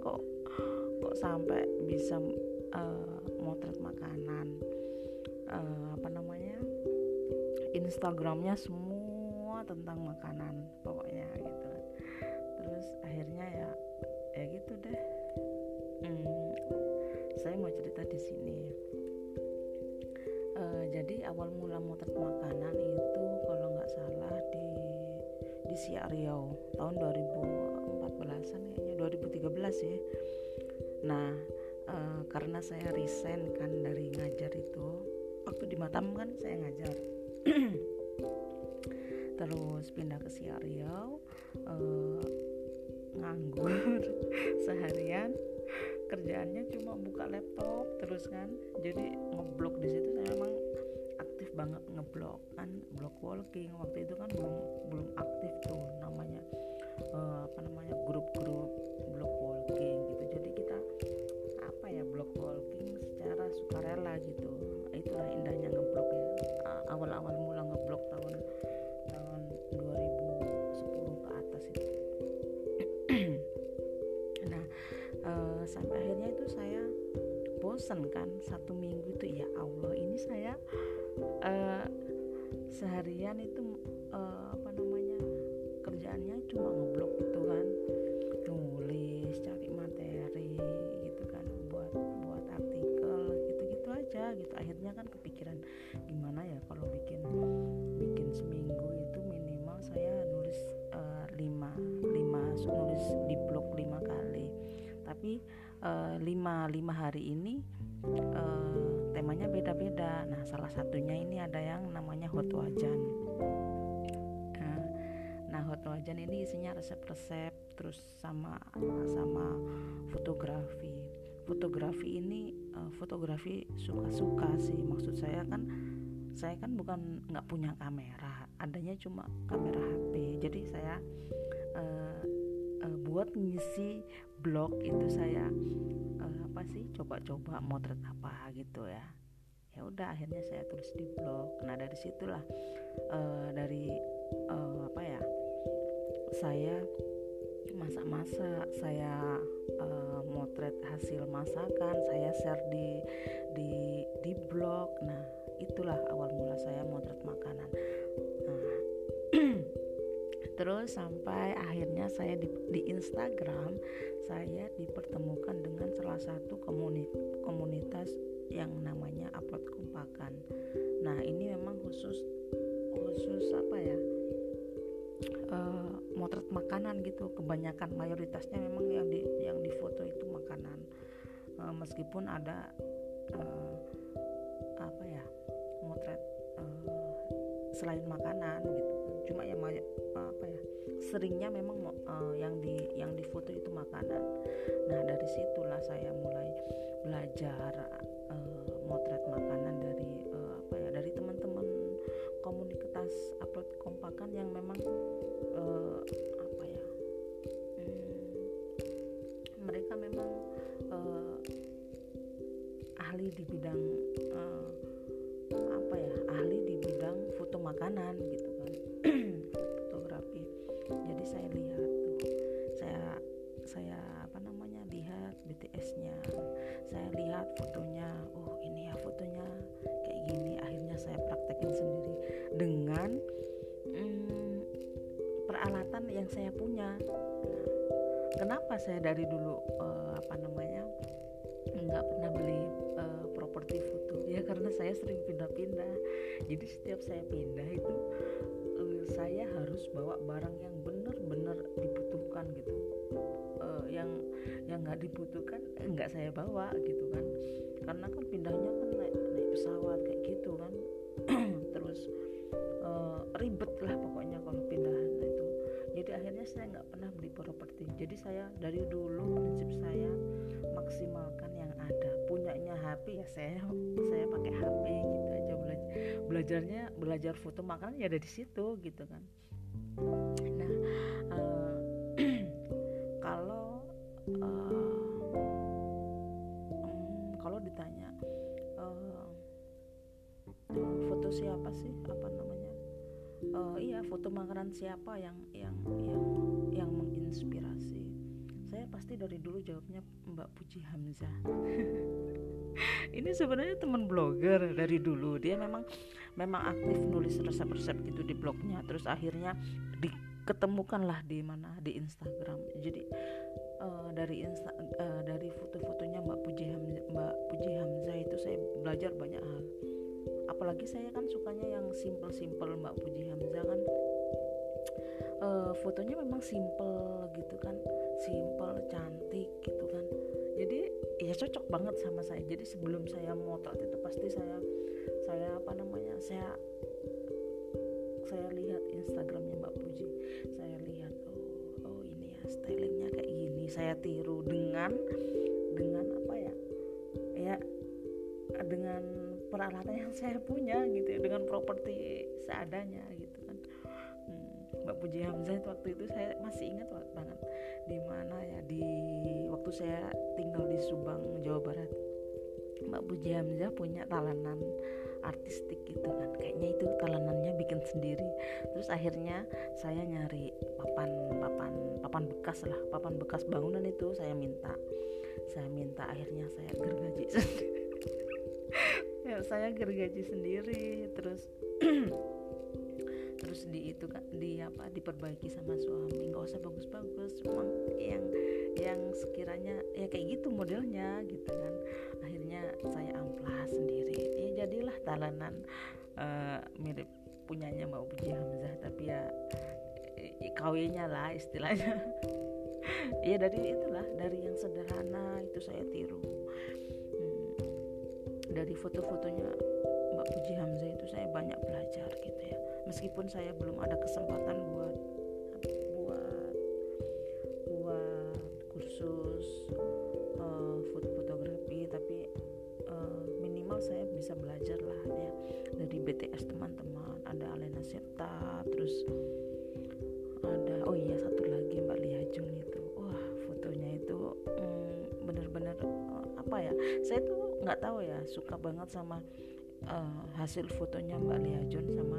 kok kok sampai bisa uh, motret makanan uh, apa namanya Instagramnya semua tentang makanan pokoknya gitu. Terus akhirnya ya ya gitu deh. Hmm, saya mau cerita di sini. Uh, jadi awal mula motret makanan itu kalau nggak salah di di Siak Riau tahun 2014an kayaknya 2013 ya. Nah uh, karena saya resign kan dari ngajar itu waktu di Matam kan saya ngajar. Terus pindah ke Siak Riau uh, nganggur seharian. Kerjaannya cuma buka laptop terus kan. Jadi ngeblok di situ saya memang aktif banget ngeblok kan blog walking. Waktu itu kan belum belum aktif tuh namanya uh, apa namanya grup-grup walking gitu. Jadi kita apa ya blog walking secara sukarela gitu. Itulah indahnya ngeblok ya. Awal-awal mula ngeblok tahun tahun 2010 ke atas itu. Nah uh, sampai akhirnya itu saya bosen kan satu minggu itu ya Allah ini saya uh, seharian itu terus sama sama fotografi. Fotografi ini uh, fotografi suka-suka sih. Maksud saya kan saya kan bukan nggak punya kamera, adanya cuma kamera HP. Jadi saya uh, uh, buat ngisi blog itu saya uh, apa sih coba-coba motret apa gitu ya ya udah akhirnya saya tulis di blog nah dari situlah uh, dari uh, apa ya saya masak-masak saya uh, motret hasil masakan saya share di di di blog. Nah itulah awal mula saya motret makanan. Nah terus sampai akhirnya saya di, di Instagram saya dipertemukan dengan salah satu komunitas yang namanya upload kompakan nah ini memang khusus khusus apa ya? Uh, motret makanan gitu. Kebanyakan mayoritasnya memang yang di yang difoto itu makanan. Uh, meskipun ada uh, apa ya motret uh, selain makanan gitu. Cuma yang apa ya seringnya memang uh, yang di yang difoto itu makanan. Nah dari situlah saya mulai belajar kenapa saya dari dulu uh, apa namanya nggak pernah beli uh, properti foto? Ya karena saya sering pindah-pindah. Jadi setiap saya pindah itu uh, saya harus bawa barang yang benar-benar dibutuhkan gitu. Uh, yang yang nggak dibutuhkan nggak saya bawa gitu kan. Karena kan pindahnya kan naik naik pesawat kayak gitu kan. Terus uh, ribet lah pokoknya kalau akhirnya saya nggak pernah beli properti. Jadi saya dari dulu prinsip saya maksimalkan yang ada. Punyanya HP ya saya saya pakai HP gitu aja belajar belajarnya belajar foto makanan ya ada di situ gitu kan. Nah uh, kalau uh, kalau ditanya uh, foto siapa sih? Apa makanan siapa yang yang yang yang menginspirasi? Saya pasti dari dulu jawabnya Mbak Puji Hamzah. Ini sebenarnya teman blogger dari dulu. Dia memang memang aktif nulis resep-resep gitu di blognya. Terus akhirnya diketemukanlah di mana? Di Instagram. Jadi uh, dari insta uh, dari foto-fotonya Mbak Puji Hamzah Mbak Puji Hamzah itu saya belajar banyak apalagi saya kan sukanya yang simple-simple Mbak Puji Hamzah kan. Uh, fotonya memang simple gitu kan. Simple cantik gitu kan. Jadi ya cocok banget sama saya. Jadi sebelum saya motret itu pasti saya saya apa namanya saya saya lihat Instagramnya Mbak Puji. Saya lihat oh oh ini ya stylingnya kayak gini. Saya tiru dengan peralatan yang saya punya gitu ya dengan properti seadanya gitu kan. Hmm, Mbak Puji Hamzah itu waktu itu saya masih ingat banget. Di mana ya di waktu saya tinggal di Subang Jawa Barat. Mbak Puji Hamzah punya talenan artistik gitu kan. Kayaknya itu talenannya bikin sendiri. Terus akhirnya saya nyari papan papan papan bekas lah. Papan bekas bangunan itu saya minta. Saya minta akhirnya saya gergaji sendiri saya gergaji sendiri terus terus di itu di apa diperbaiki sama suami. Nggak usah bagus-bagus cuma yang yang sekiranya ya kayak gitu modelnya gitu kan. Akhirnya saya amplas sendiri. Ya jadilah talenan uh, mirip punyanya Mbak Puji Hamzah tapi ya kawinnya lah istilahnya. Ya dari itulah dari yang sederhana itu saya tiru dari foto-fotonya Mbak Puji Hamzah itu saya banyak belajar gitu ya. Meskipun saya belum ada kesempatan buat buat buat kursus uh, fotografi tapi uh, minimal saya bisa belajar lah ya. Dari BTS teman-teman ada Alena Septa terus ada oh iya satu lagi Mbak Lia Jun itu. Wah fotonya itu mm, bener-bener uh, apa ya saya tuh nggak tahu ya suka banget sama uh, hasil fotonya Mbak Lia Jun sama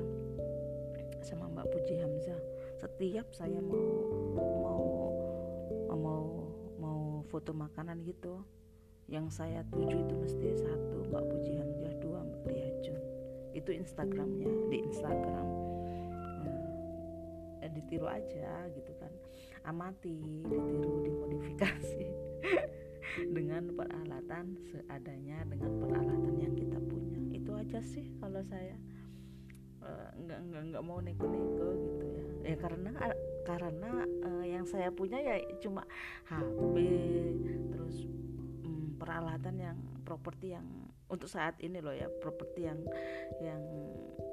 sama Mbak Puji Hamzah. Setiap saya mau mau mau mau foto makanan gitu yang saya tuju itu mesti satu Mbak Puji Hamzah dua Mbak Lia Jun itu Instagramnya di Instagram. Eh, ditiru aja gitu kan. Amati ditiru dimodifikasi dengan peralatan seadanya dengan peralatan yang kita punya. Itu aja sih kalau saya. Uh, nggak nggak nggak mau neko-neko gitu ya. Ya karena karena uh, yang saya punya ya cuma HP terus um, peralatan yang properti yang untuk saat ini loh ya properti yang yang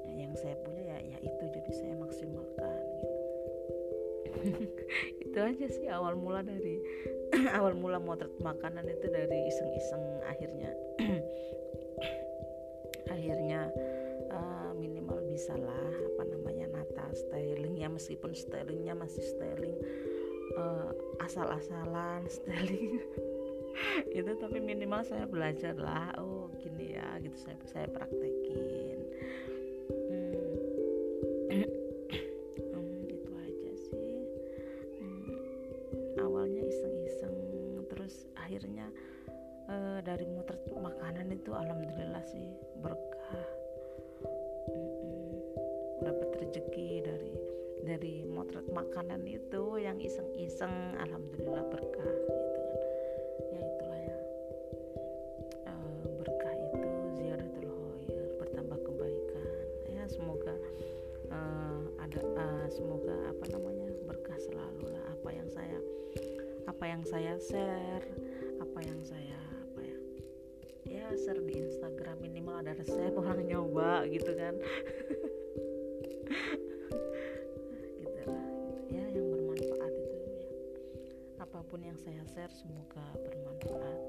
yang saya punya ya ya itu. Jadi saya maksimalkan gitu. Itu aja sih awal mula dari awal mula motret makanan itu dari iseng-iseng akhirnya akhirnya uh, minimal bisa lah apa namanya nata styling ya meskipun stylingnya masih styling uh, asal-asalan styling. Itu tapi minimal saya belajar lah oh gini ya gitu saya saya praktekin itu alhamdulillah sih berkah. Dapat rezeki dari dari motret makanan itu yang iseng-iseng alhamdulillah berkah gitu kan. Ya itulah ya. E, berkah itu ziaratul khair bertambah kebaikan. Ya semoga e, ada e, semoga apa namanya berkah selalu lah. Apa yang saya apa yang saya share apa yang saya ya share di Instagram minimal ada resep orang nyoba gitu kan. Gitu lah ya yang bermanfaat itu ya. Apa pun yang saya share semoga bermanfaat.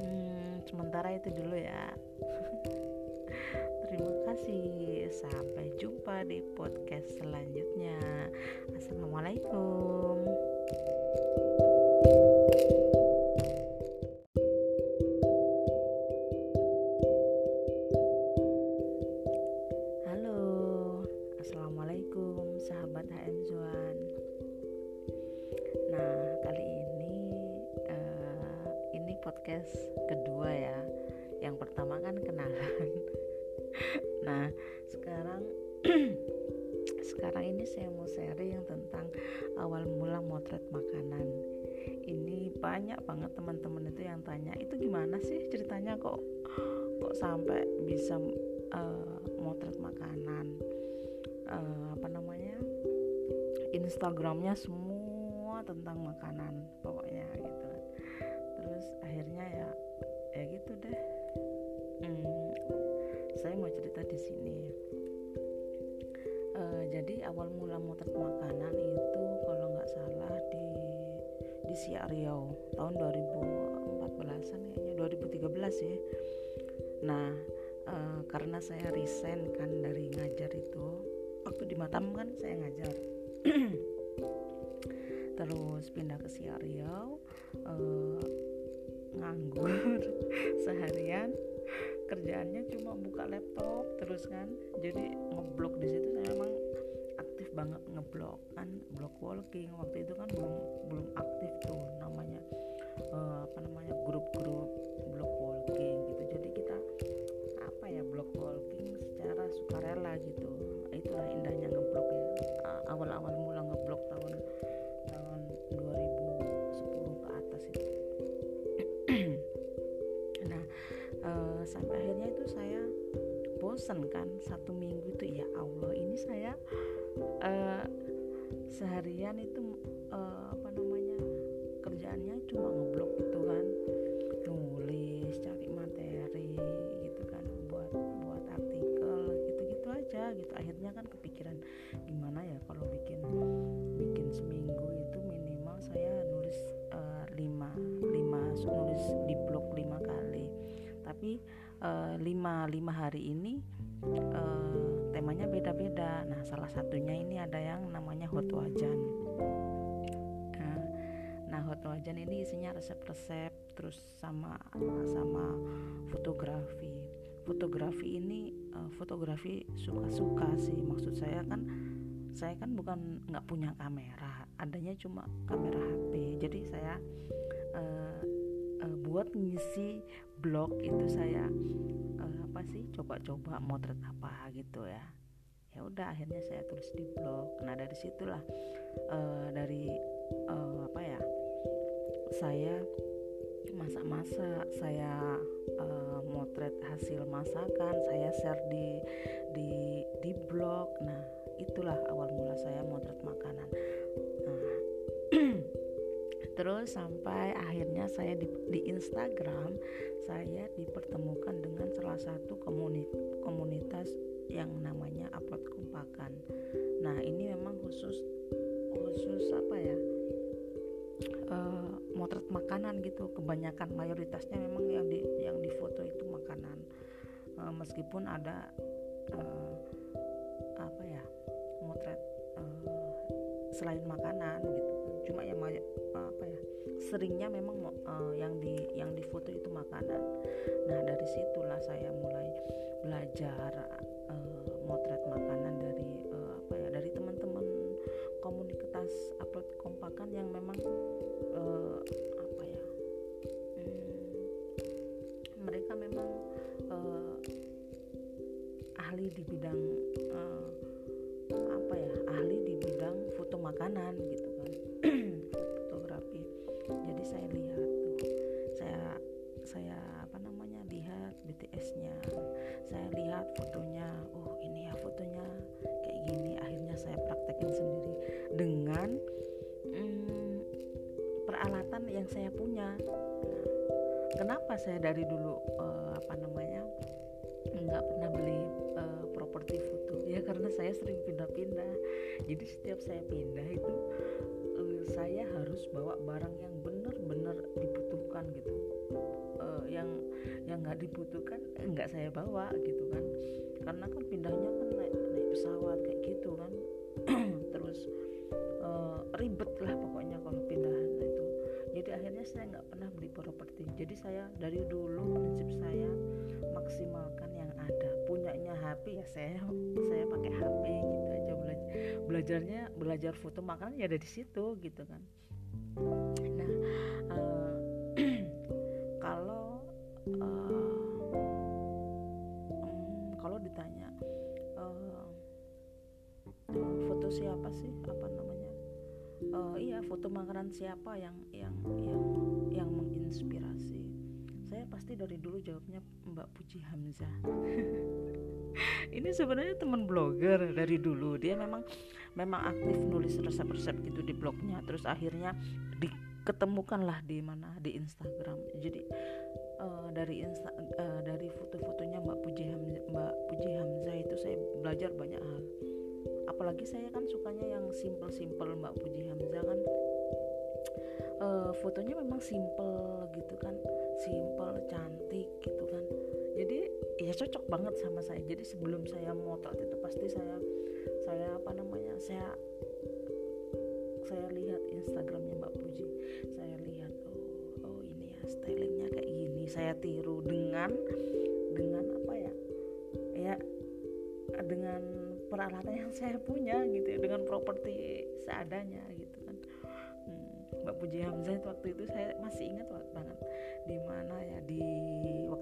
Hmm, sementara itu dulu ya. Terima kasih. Sampai jumpa di podcast selanjutnya. Assalamualaikum Instagramnya semua tentang makanan pokoknya gitu. Kan terus akhirnya ya ya gitu deh. Hmm, saya mau cerita di sini. Uh, jadi awal mula motret makanan itu kalau nggak salah di di Siak Riau tahun 2014an kayaknya 2013 ya nah uh, karena saya resign kan dari ngajar itu waktu di Matam kan saya ngajar terus pindah ke Siak Riau uh, nganggur seharian. Kerjaannya cuma buka laptop terus kan. Jadi ngeblok di situ saya memang aktif banget ngeblok kan blog walking. Waktu itu kan belum belum aktif tuh namanya uh, apa namanya grup-grup bosen kan satu minggu itu ya Allah ini saya uh, seharian itu uh, resep-resep terus sama sama fotografi. Fotografi ini uh, fotografi suka-suka sih. Maksud saya kan saya kan bukan nggak punya kamera, adanya cuma kamera HP. Jadi saya uh, uh, buat ngisi blog itu saya uh, apa sih coba-coba motret apa gitu ya ya udah akhirnya saya tulis di blog nah dari situlah uh, dari uh, apa ya saya masak-masak saya uh, motret hasil masakan saya share di di di blog. Nah itulah awal mula saya motret makanan. Nah terus sampai akhirnya saya di, di Instagram saya dipertemukan dengan salah satu komunitas, komunitas yang namanya upload kompakan. Nah ini memang khusus khusus apa ya uh, motret makanan gitu. Kebanyakan mayoritasnya memang yang di yang difoto itu makanan. Uh, meskipun ada uh, apa ya motret uh, selain makanan gitu cuma yang apa ya seringnya memang uh, yang di yang difoto itu makanan. Nah dari situlah saya mulai belajar uh, motret makanan saya dari dulu uh, apa namanya nggak pernah beli uh, properti foto. Ya karena saya sering pindah-pindah. Jadi setiap saya pindah itu uh, saya harus bawa barang yang benar-benar dibutuhkan gitu. Uh, yang yang nggak dibutuhkan nggak saya bawa gitu kan. Karena kan pindahnya kan naik naik pesawat kayak gitu kan. Terus uh, ribet lah pokoknya kalau pindahan itu. Jadi akhirnya saya nggak pernah beli properti jadi saya dari dulu prinsip saya maksimalkan yang ada. Punyanya HP ya saya saya pakai HP gitu aja belajar belajarnya belajar foto makanan ya ada di situ gitu kan. Nah uh, kalau uh, kalau ditanya uh, foto siapa sih? Apa namanya? Uh, iya foto makanan siapa yang yang yang yang menginspirasi? Saya pasti dari dulu jawabnya Mbak Puji Hamzah. Ini sebenarnya teman blogger dari dulu. Dia memang memang aktif nulis resep-resep gitu di blognya. Terus akhirnya diketemukanlah di mana? Di Instagram. Jadi uh, dari insta uh, dari foto-fotonya Mbak Puji Hamzah Mbak Puji Hamzah itu saya belajar banyak hal. Apalagi saya kan sukanya yang simple-simple Mbak Puji Hamzah kan. Uh, fotonya memang simple gitu kan ya cocok banget sama saya. Jadi sebelum saya motret itu pasti saya saya apa namanya saya saya lihat Instagramnya Mbak Puji. Saya lihat oh oh ini ya stylingnya kayak gini. Saya tiru dengan dengan apa ya? Ya dengan peralatan yang saya punya gitu ya dengan properti seadanya gitu kan. Hmm, Mbak Puji Hamzah waktu itu saya masih ingat banget. Di mana ya? Di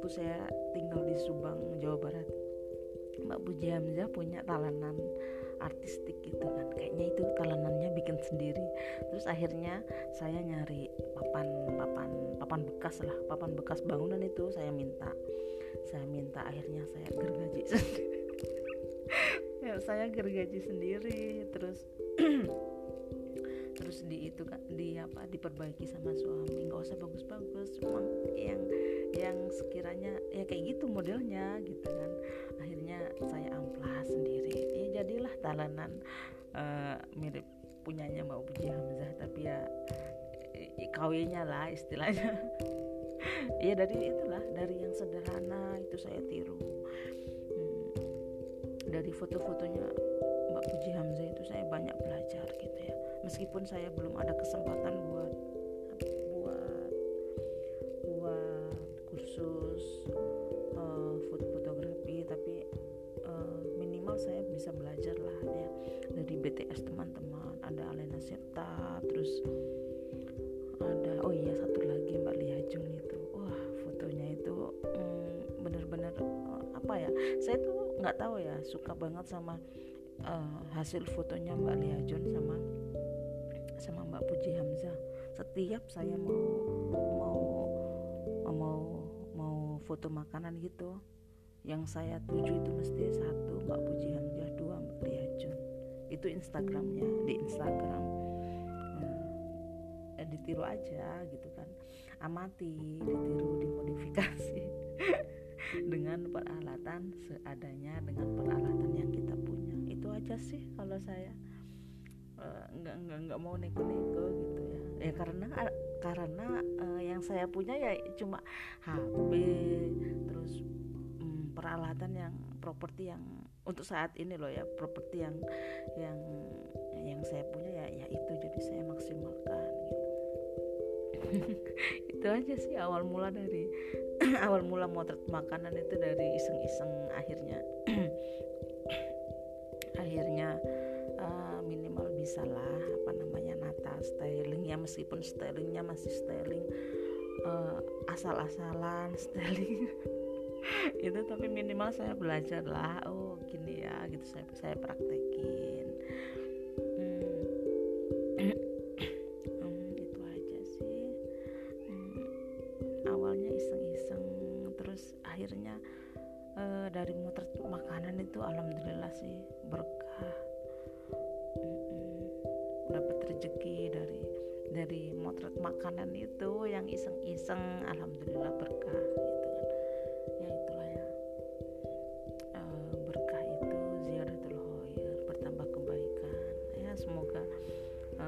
waktu saya tinggal di Subang Jawa Barat. Mbak Puji Hamzah punya talenan artistik gitu kan. Kayaknya itu talenannya bikin sendiri. Terus akhirnya saya nyari papan papan papan bekas lah. Papan bekas bangunan itu saya minta. Saya minta akhirnya saya gergaji sendiri. Ya, saya gergaji sendiri. Terus terus di itu kan di apa diperbaiki sama suami. Nggak usah bagus-bagus cuma yang yang sekiranya ya kayak gitu modelnya gitu kan. Akhirnya saya amplas sendiri. Ya jadilah talenan uh, mirip punyanya Mbak Puji Hamzah tapi ya kawinnya lah istilahnya. Ya dari itulah dari yang sederhana itu saya tiru. Hmm, dari foto-fotonya Mbak Puji Hamzah itu saya banyak belajar gitu ya. Meskipun saya belum ada kesempatan buat ya. Saya tuh nggak tahu ya suka banget sama uh, hasil fotonya Mbak Lia Jun sama sama Mbak Puji Hamzah. Setiap saya mau mau mau mau foto makanan gitu yang saya tuju itu mesti satu Mbak Puji Hamzah dua Mbak Lia Jun. Itu Instagramnya di Instagram. Eh, ditiru aja gitu kan. Amati ditiru dimodifikasi dengan peralatan seadanya dengan peralatan yang kita punya. Itu aja sih kalau saya. Uh, nggak nggak mau neko-neko gitu ya. Ya karena karena uh, yang saya punya ya cuma HP terus um, peralatan yang properti yang untuk saat ini loh ya properti yang yang yang saya punya ya ya itu. Jadi saya maksimalkan itu aja sih awal mula dari awal mula motret makanan itu dari iseng-iseng akhirnya. Akhirnya uh, minimal bisa lah apa namanya nata styling ya meskipun stylingnya masih styling uh, asal-asalan styling. Itu tapi minimal saya belajar lah oh gini ya gitu. Saya saya praktekin itu alhamdulillah sih berkah. Dapat rezeki dari dari motret makanan itu yang iseng-iseng alhamdulillah berkah gitu kan. Ya itulah ya. E, berkah itu ziaratul khair bertambah kebaikan. Ya semoga e,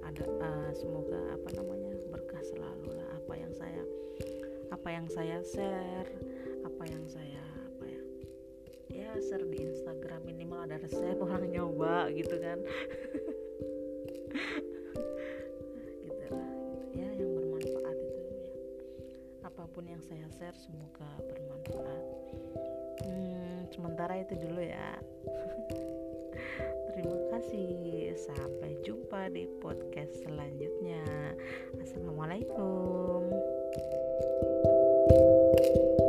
ada e, semoga apa namanya berkah selalu lah. Apa yang saya apa yang saya share apa yang saya ya share di Instagram minimal ada resep orang nyoba gitu kan. Gitu lah gitu. ya yang bermanfaat itu ya. Apa pun yang saya share semoga bermanfaat. Hmm, sementara itu dulu ya. Terima kasih. Sampai jumpa di podcast selanjutnya. Assalamualaikum. thank you